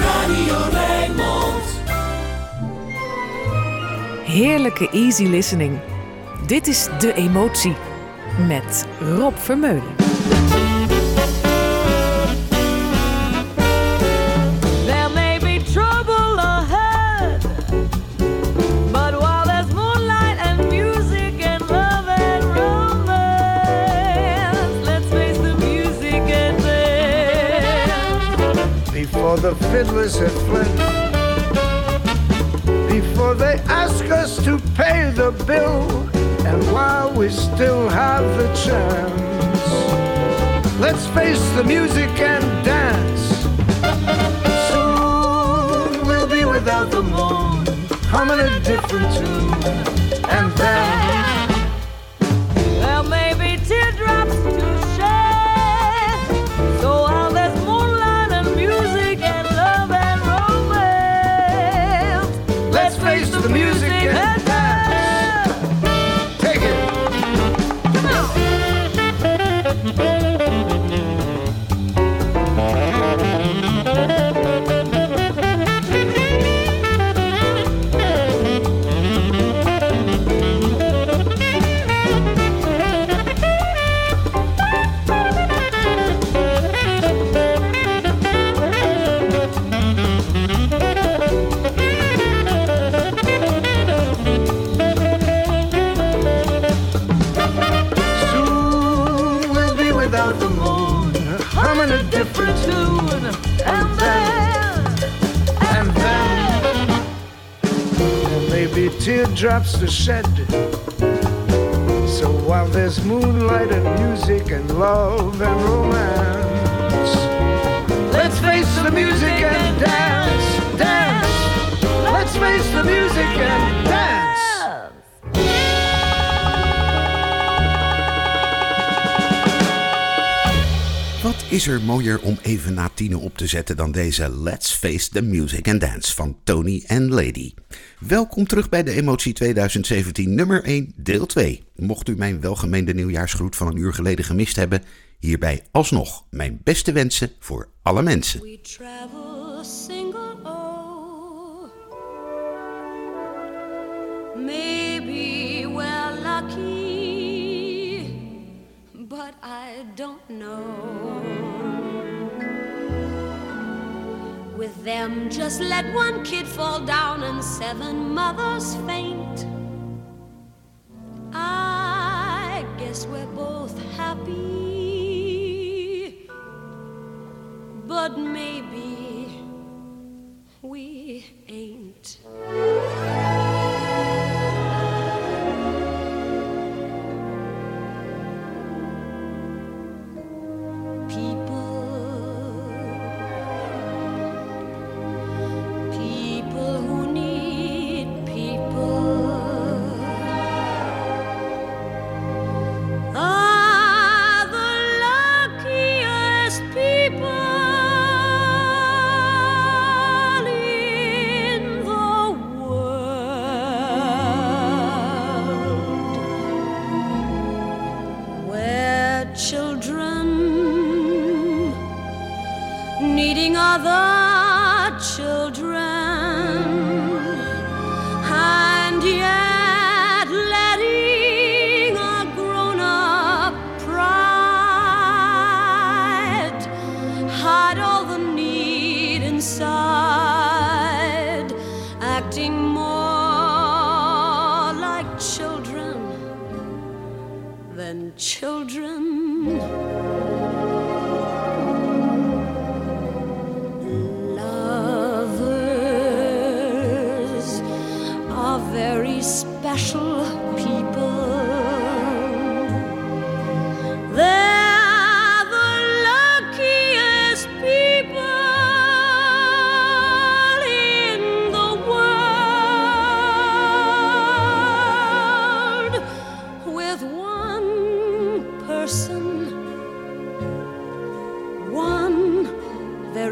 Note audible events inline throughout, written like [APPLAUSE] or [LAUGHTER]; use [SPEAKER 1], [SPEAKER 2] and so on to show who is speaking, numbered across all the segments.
[SPEAKER 1] Radio Rijnmond.
[SPEAKER 2] Heerlijke easy listening. Dit is De Emotie met Rob Vermeulen.
[SPEAKER 3] The
[SPEAKER 4] fiddlers have fled. Before they ask us to pay the bill, and while we still have the chance, let's face the music and dance. Soon we'll be without the moon, humming a different tune, and then.
[SPEAKER 3] Teardrops to shed. So while there's moonlight and music and love and romance,
[SPEAKER 4] let's face the music and dance, dance. Let's face the music and dance.
[SPEAKER 5] Is er mooier om even na tienen op te zetten dan deze Let's Face the Music and Dance van Tony and Lady. Welkom terug bij de Emotie 2017 nummer 1 deel 2. Mocht u mijn welgemeende nieuwjaarsgroet van een uur geleden gemist hebben, hierbij alsnog mijn beste wensen voor alle mensen.
[SPEAKER 6] Maybe we're lucky, but I don't know. With them, just let one kid fall down and seven mothers faint. I guess we're both happy but maybe we ain't.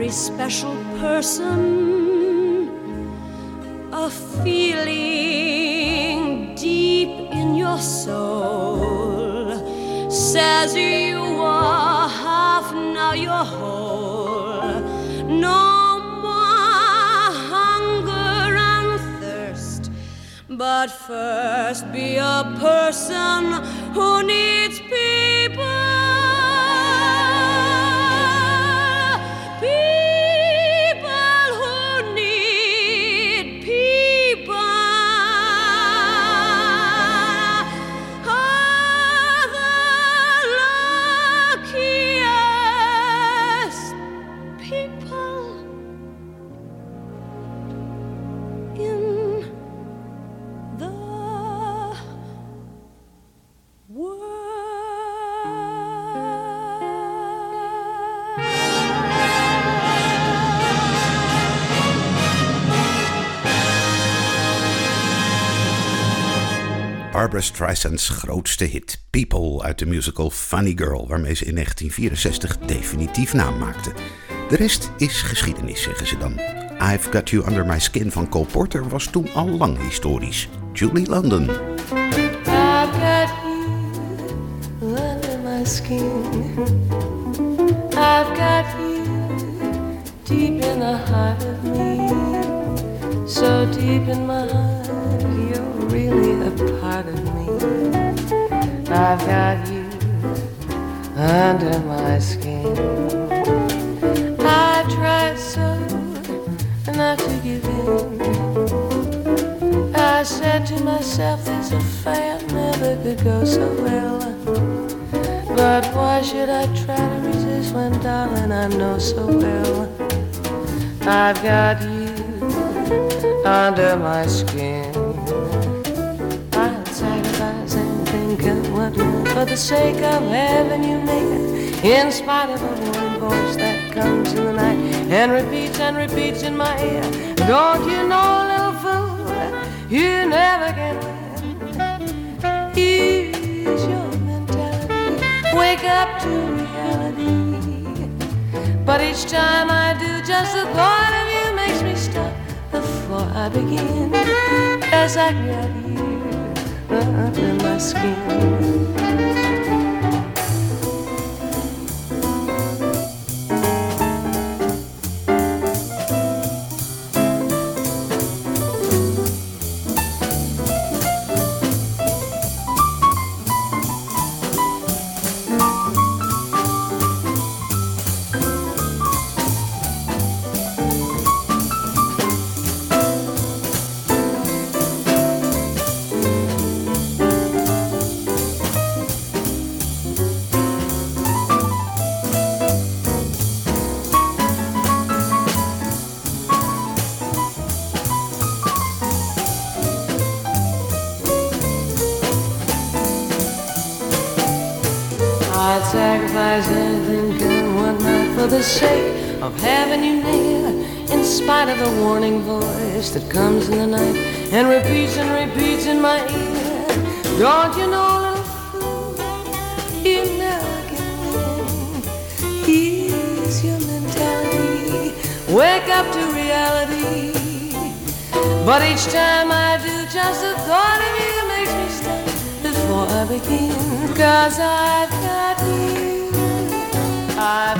[SPEAKER 6] very special person, a feeling deep in your soul says you are half, now you're whole. No more hunger and thirst, but first be a person who needs.
[SPEAKER 5] Barbara Streisand's grootste hit, People, uit de musical Funny Girl, waarmee ze in 1964 definitief naam maakte. De rest is geschiedenis, zeggen ze dan. I've Got You Under My Skin van Cole Porter was toen al lang historisch. Julie London.
[SPEAKER 7] I've got you under my skin. I've got you deep in the heart of me. So deep in my part of me. I've got you under my skin. I tried so not to give in. I said to myself, this affair never could go so well. But why should I try to resist when, darling, I know so well I've got you under my skin. Anything come what for the sake of heaven you make it In spite of a warning voice that comes in the night and repeats and repeats in my ear. Don't you know, little fool, you never can win. Your mentality, wake up to reality. But each time I do, just the thought of you makes me stop before I begin. As I got you under my skin. Sake of having you near. In spite of the warning voice that comes in the night and repeats and repeats in my ear. Don't you know, little fool, you never can win. Ease your mentality, wake up to reality. But each time I do, just the thought of you makes me stop before I begin. Cause I've got you, I've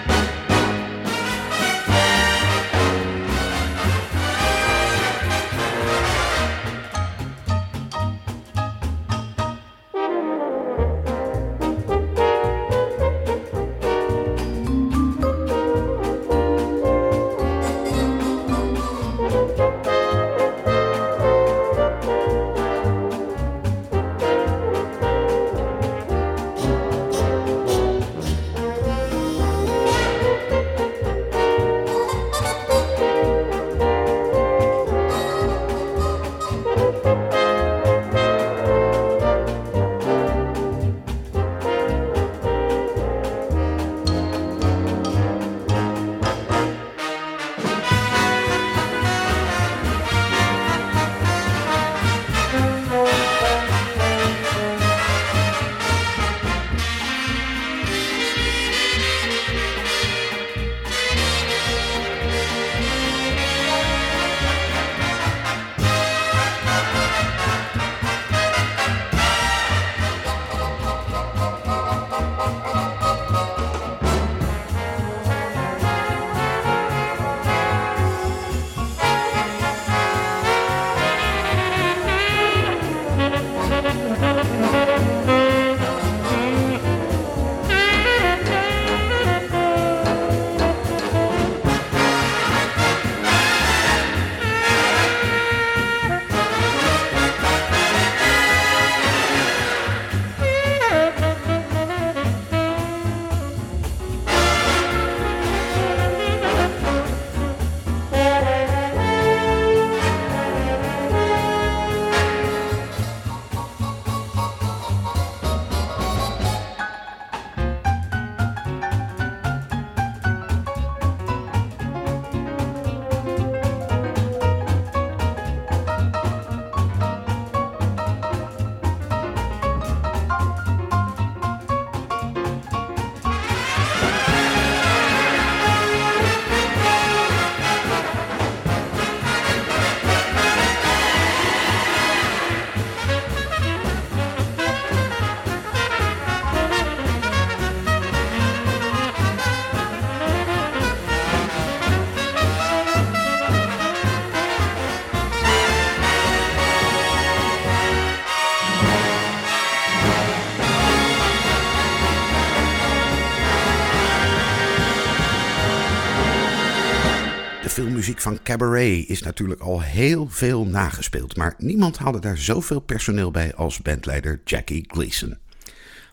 [SPEAKER 5] Van Cabaret is natuurlijk al heel veel nagespeeld, maar niemand haalde daar zoveel personeel bij als bandleider Jackie Gleason.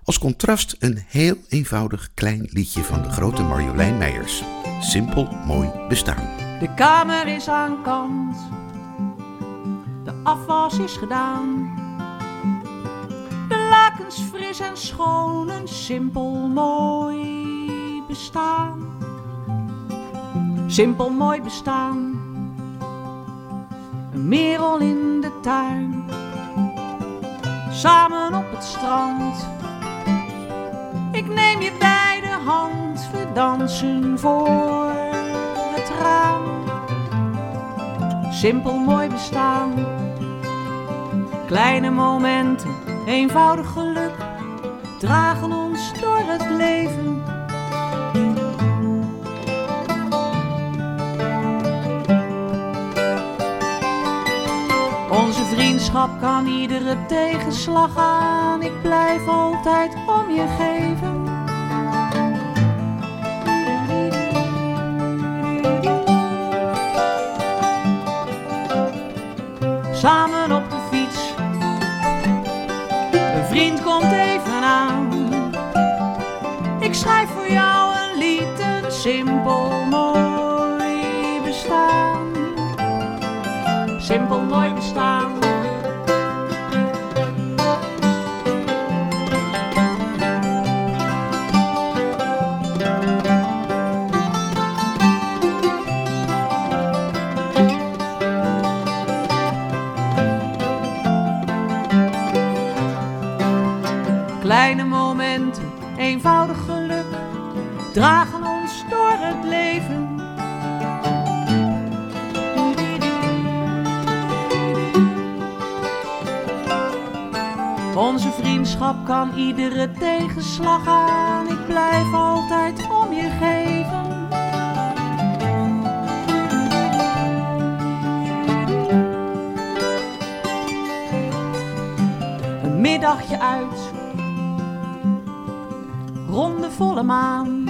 [SPEAKER 5] Als contrast een heel eenvoudig klein liedje van de grote Marjolein Meijers. Simpel mooi bestaan.
[SPEAKER 8] De kamer is aan kant, de afwas is gedaan. De lakens fris en schoon, een simpel mooi bestaan. Simpel mooi bestaan. Een merel in de tuin. Samen op het strand. Ik neem je bij de hand, we dansen voor het raam. Simpel mooi bestaan. Kleine momenten, eenvoudig geluk, dragen ons door het leven. Vriendschap kan iedere tegenslag aan. Ik blijf altijd om je geven. Samen op de fiets. Een vriend komt even aan. Ik schrijf voor jou een lied, een simpel mooi bestaan simpel mooi bestaan. Kan iedere tegenslag aan. Ik blijf altijd om je geven. Een middagje uit, ronde volle maan.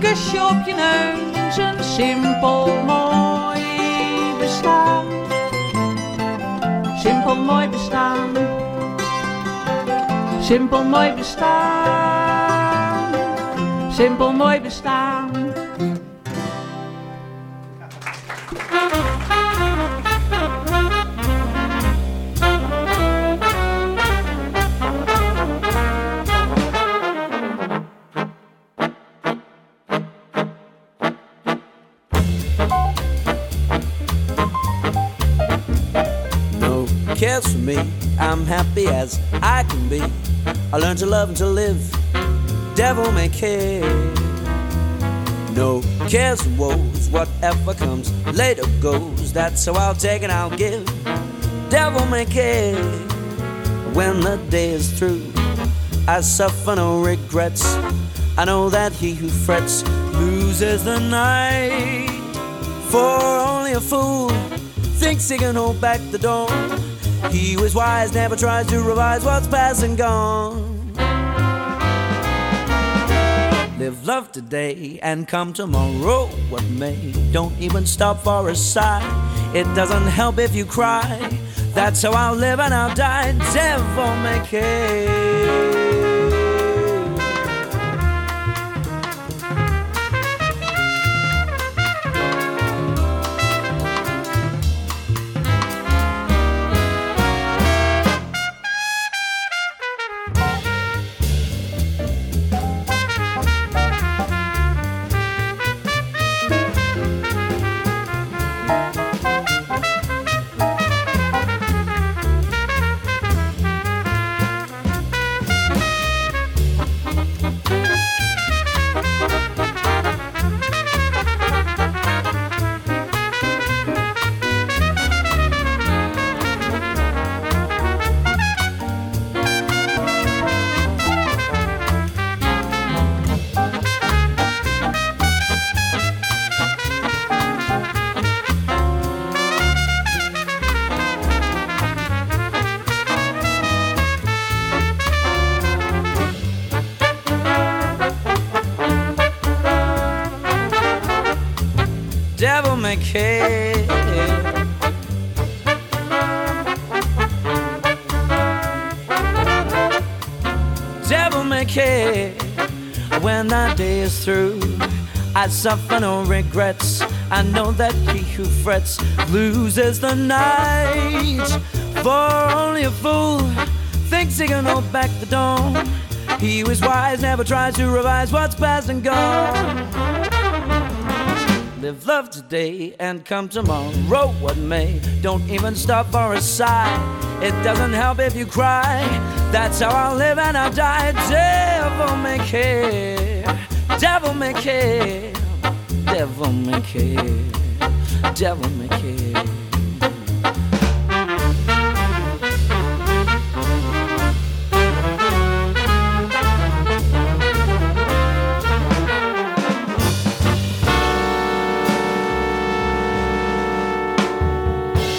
[SPEAKER 8] Kusje op je neus, een simpel mooi bestaan simpel mooi bestaan. Simpel mooi bestaan. Simpel mooi bestaan.
[SPEAKER 1] No cares for me. I'm happy as I can be. I learned to love and to live. Devil may care. No cares and woes. Whatever comes later goes. That's how I'll take and I'll give. Devil may care. When the day is through, I suffer no regrets. I know that he who frets loses the night. For only a fool thinks he can hold back the dawn. He who is wise never tries to revise what's past and gone. Love today and come tomorrow what may. Don't even stop for a sigh. It doesn't help if you cry. That's how I'll live and I'll die. Devil may care. Suffer no regrets. I know that he who frets loses the night. For only a fool thinks he can hold back the dawn. He who is wise never tries to revise what's past and gone. Live love today and come tomorrow, what may. Don't even stop for a sigh. It doesn't help if you cry. That's how I'll live and I'll die. Devil may care, devil may care, devil may care, devil may care.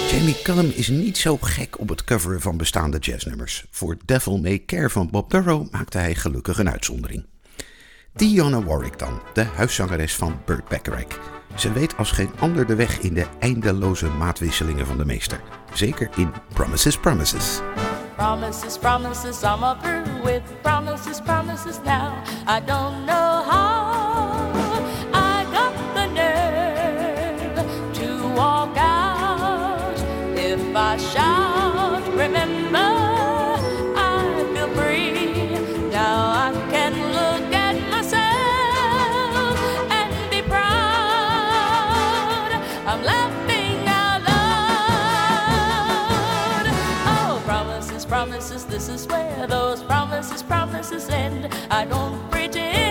[SPEAKER 5] Jamie Cullum is niet zo gek op het coveren van bestaande jazznummers. Voor Devil May Care van Bob Burrow maakte hij gelukkig een uitzondering. Dionne Warwick dan, de huiszangeres van Burt Bacharach. Ze weet als geen ander de weg in de eindeloze maatwisselingen van de meester. Zeker in Promises, Promises.
[SPEAKER 9] Promises, promises, I'm up with promises, promises now. I don't know how promises, this is where those promises, promises end. I don't pretend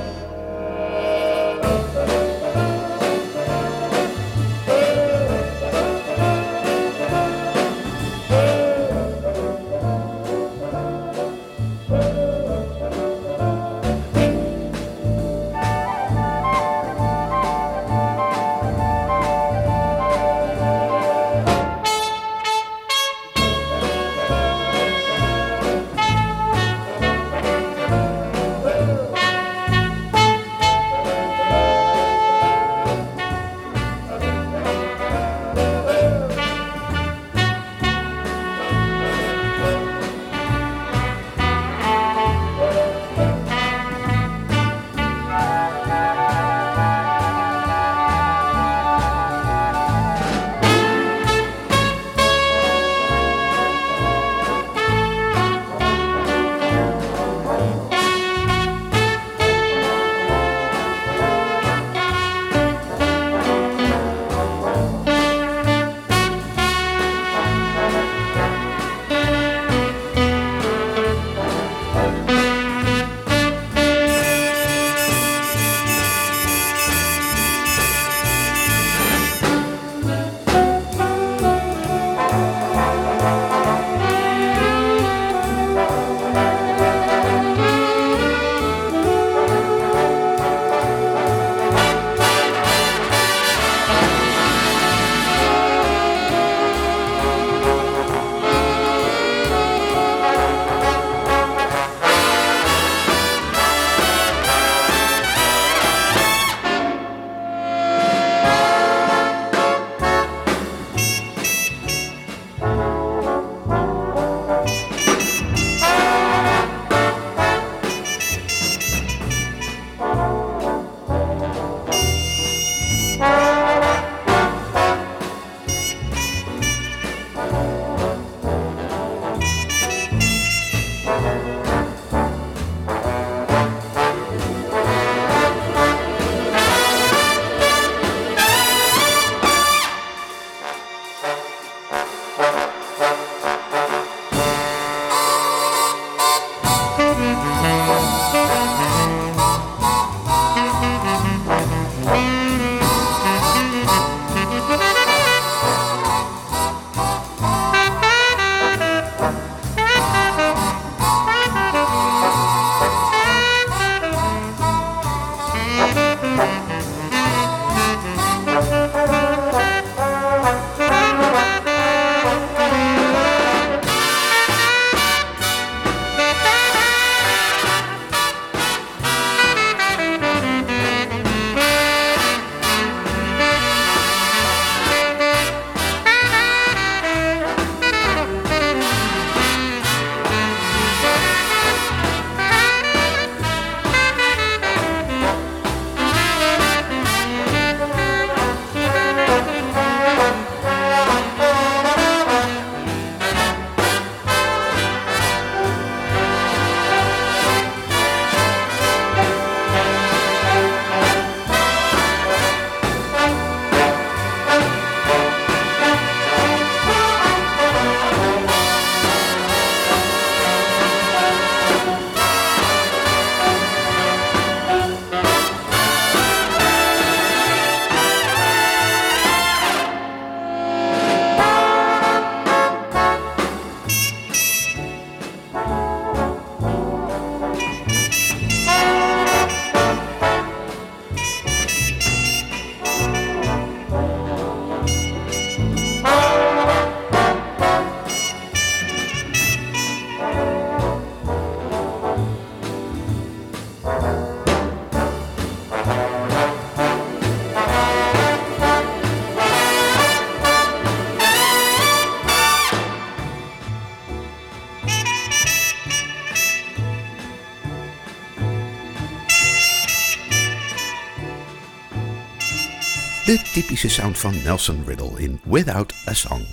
[SPEAKER 5] Typische sound van Nelson Riddle in Without a Song.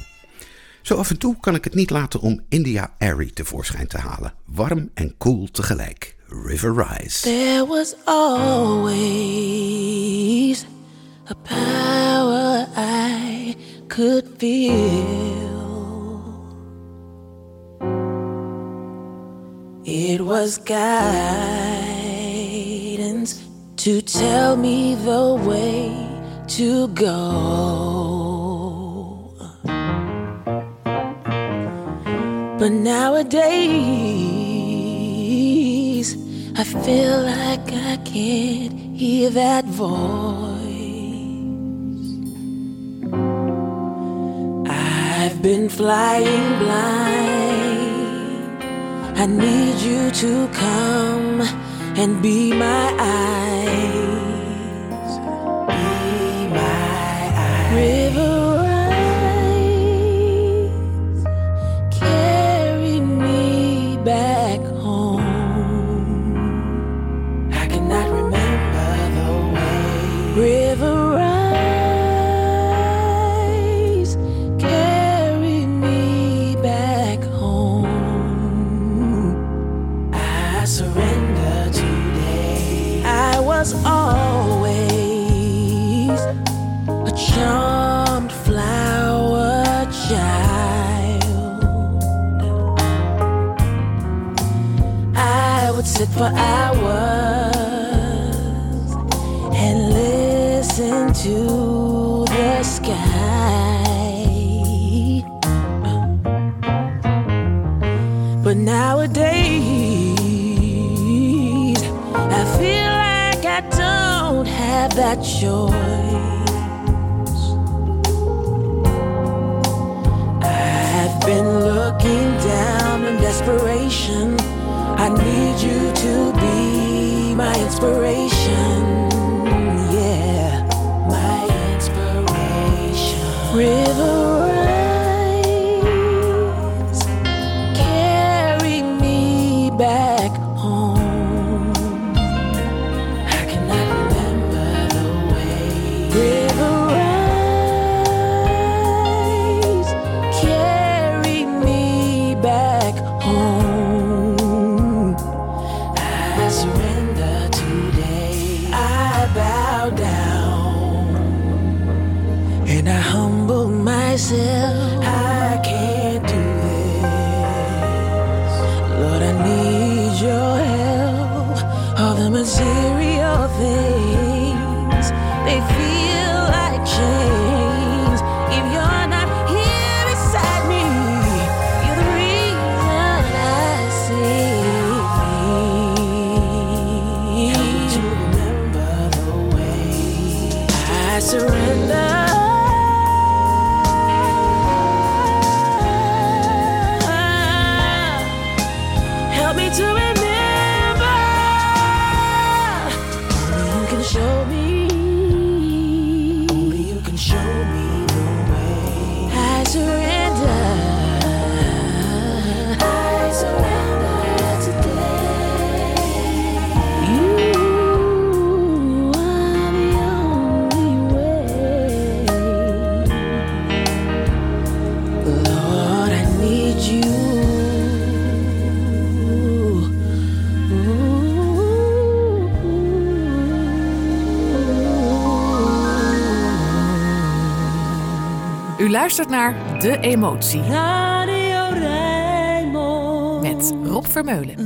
[SPEAKER 5] Zo af en toe kan ik het niet laten om India Airy tevoorschijn te halen. Warm en cool tegelijk. River Rise.
[SPEAKER 10] There was always a power I could feel. It was guidance to tell me the way to go. But nowadays, I feel like I can't hear that voice. I've been flying blind. I need you to come and be my eyes. For hours and listen to the sky. But nowadays, I feel like I don't have that choice. I've been looking down in desperation. I need you to be my inspiration.
[SPEAKER 2] U luistert naar De Emotie
[SPEAKER 3] Radio Rijnmond.
[SPEAKER 2] met Rob Vermeulen.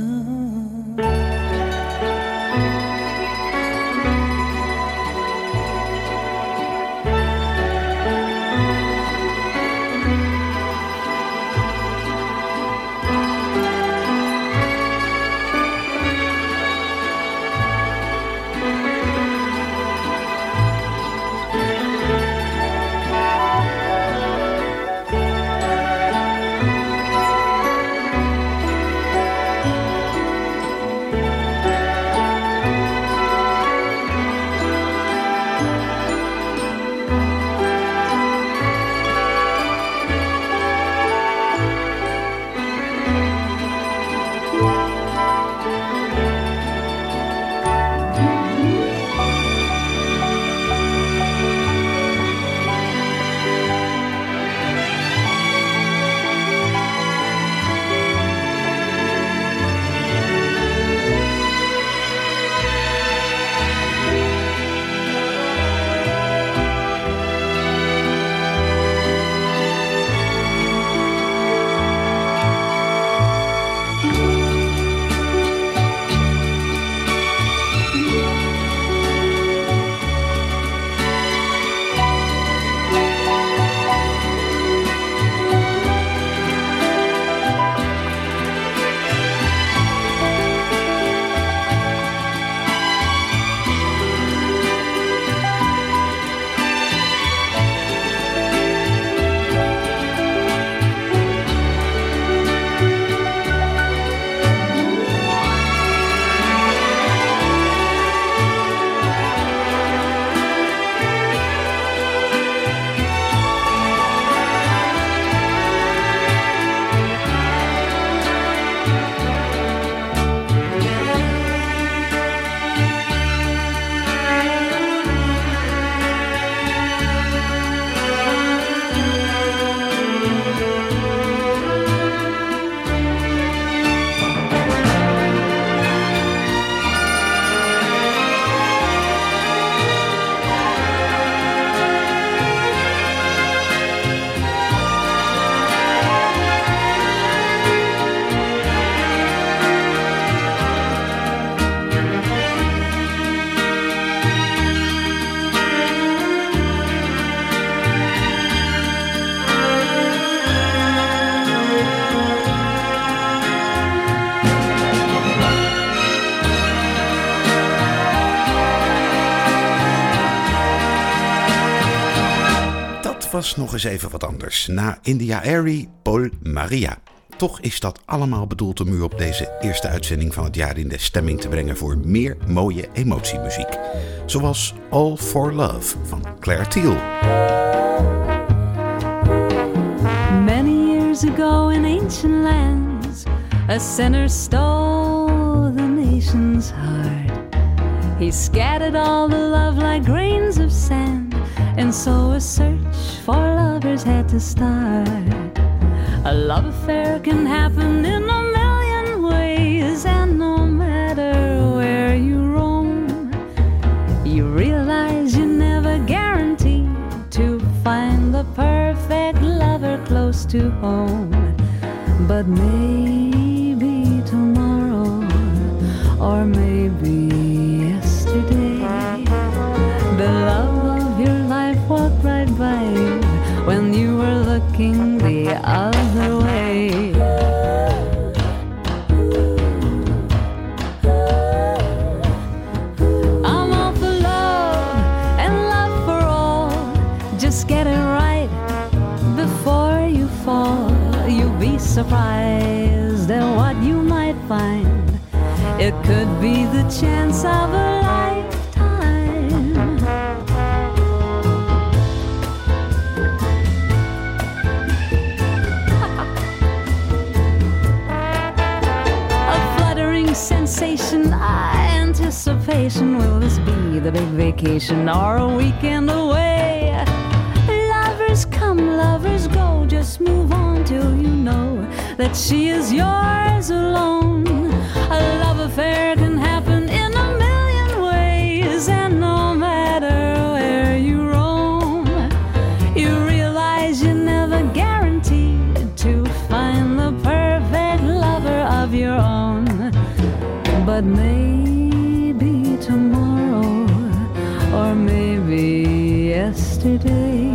[SPEAKER 5] Nog eens even wat anders. Na India Airy, Paul Maria. Toch is dat allemaal bedoeld om u op deze eerste uitzending van het jaar in de stemming te brengen voor meer mooie emotiemuziek. Zoals All for Love van Claire Thiel.
[SPEAKER 3] Many years ago in ancient lands, a sinner stole the nation's heart. He scattered all the love like grains of sand, and so a search for lovers had to start. A love affair can happen in a million ways, and no matter where you roam, you realize you never guarantee to find the perfect lover close to home. But maybe chance of a lifetime. [LAUGHS] A fluttering sensation, anticipation. Will this be the big vacation or a weekend away? Lovers come, lovers go. Just move on till you know that she is yours alone. A love affair can happen and no matter where you roam, you realize you're never guaranteed to find the perfect lover of your own. But maybe tomorrow, or maybe yesterday,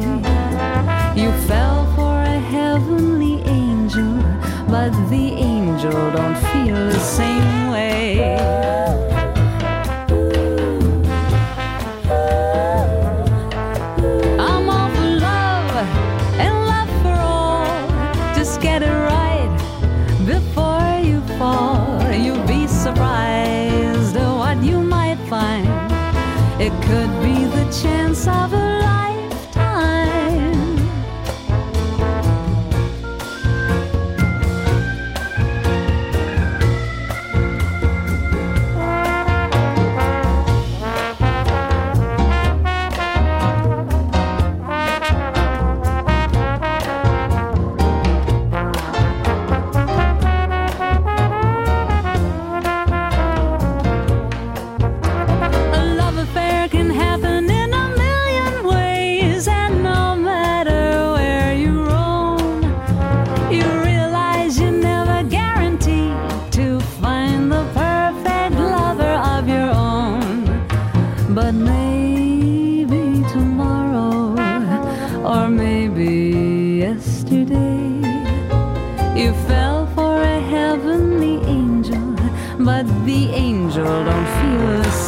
[SPEAKER 3] you fell for a heavenly angel, but the angel don't feel the same way.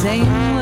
[SPEAKER 3] Same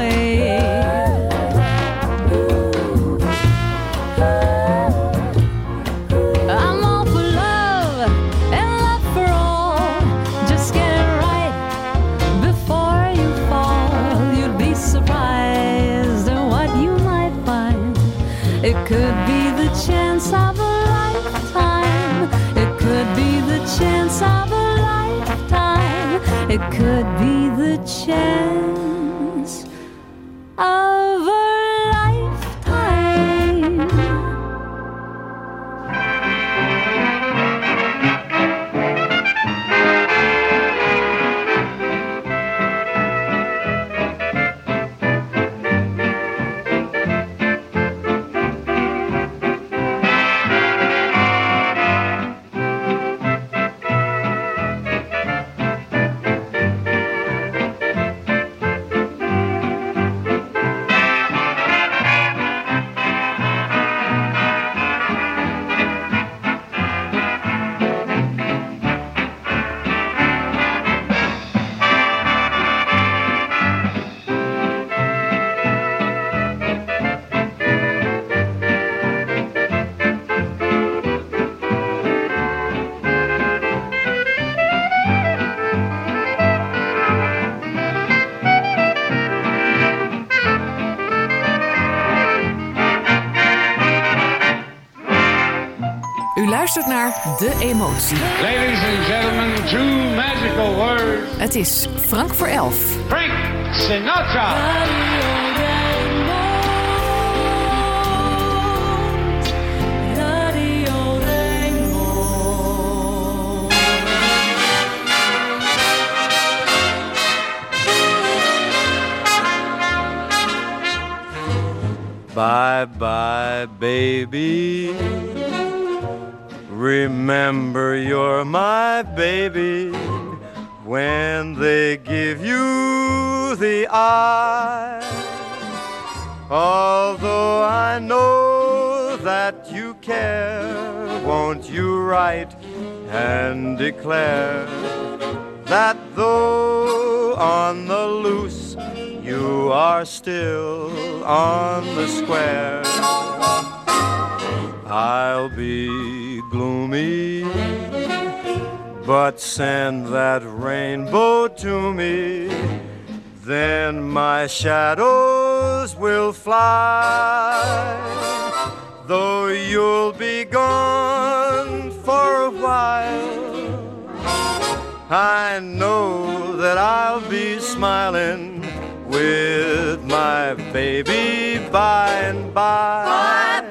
[SPEAKER 2] naar De Emotie.
[SPEAKER 11] Ladies and gentlemen, two magical words.
[SPEAKER 2] Het is Frank voor elf.
[SPEAKER 11] Frank Sinatra.
[SPEAKER 12] Bye bye, baby. Remember, you're my baby when they give you the eye. Although I know that you care, won't you write and declare that though on the loose you are still on the square? I'll be gloomy, but send that rainbow to me. Then my shadows will fly, though you'll be gone for a while. I know that I'll be smiling with my baby by and by.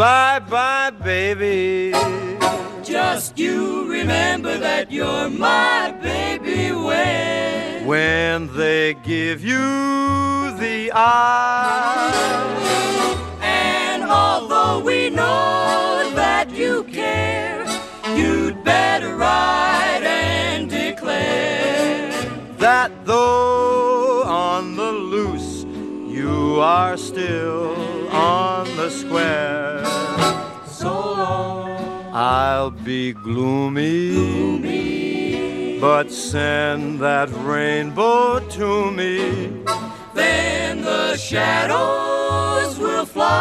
[SPEAKER 13] Bye bye, baby. Just you remember that you're my baby when
[SPEAKER 12] When they give you the eye.
[SPEAKER 13] And although we know that you care, you'd better write and declare
[SPEAKER 12] that though on the you are still on the square.
[SPEAKER 13] so long.
[SPEAKER 12] I'll be gloomy, but send that rainbow to me.
[SPEAKER 13] Then the shadows will fly.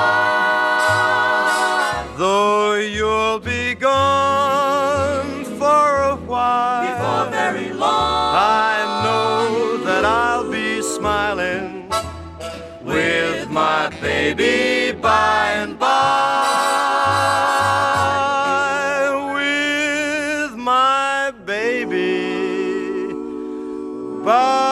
[SPEAKER 12] Though you'll be gone for a while,
[SPEAKER 13] Before very long,
[SPEAKER 12] I know that I'll be smiling with my baby by and by. With my baby by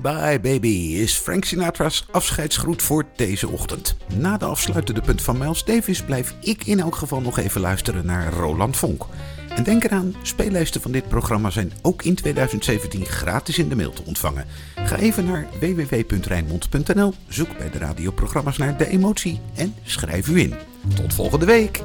[SPEAKER 5] Bye bye baby is Frank Sinatra's afscheidsgroet voor deze ochtend. Na de afsluitende punt van Miles Davis blijf ik in elk geval nog even luisteren naar Roland Vonk. En denk eraan, speellijsten van dit programma zijn ook in 2017 gratis in de mail te ontvangen. Ga even naar www.rijnmond.nl, zoek bij de radioprogramma's naar De Emotie en schrijf u in. Tot volgende week!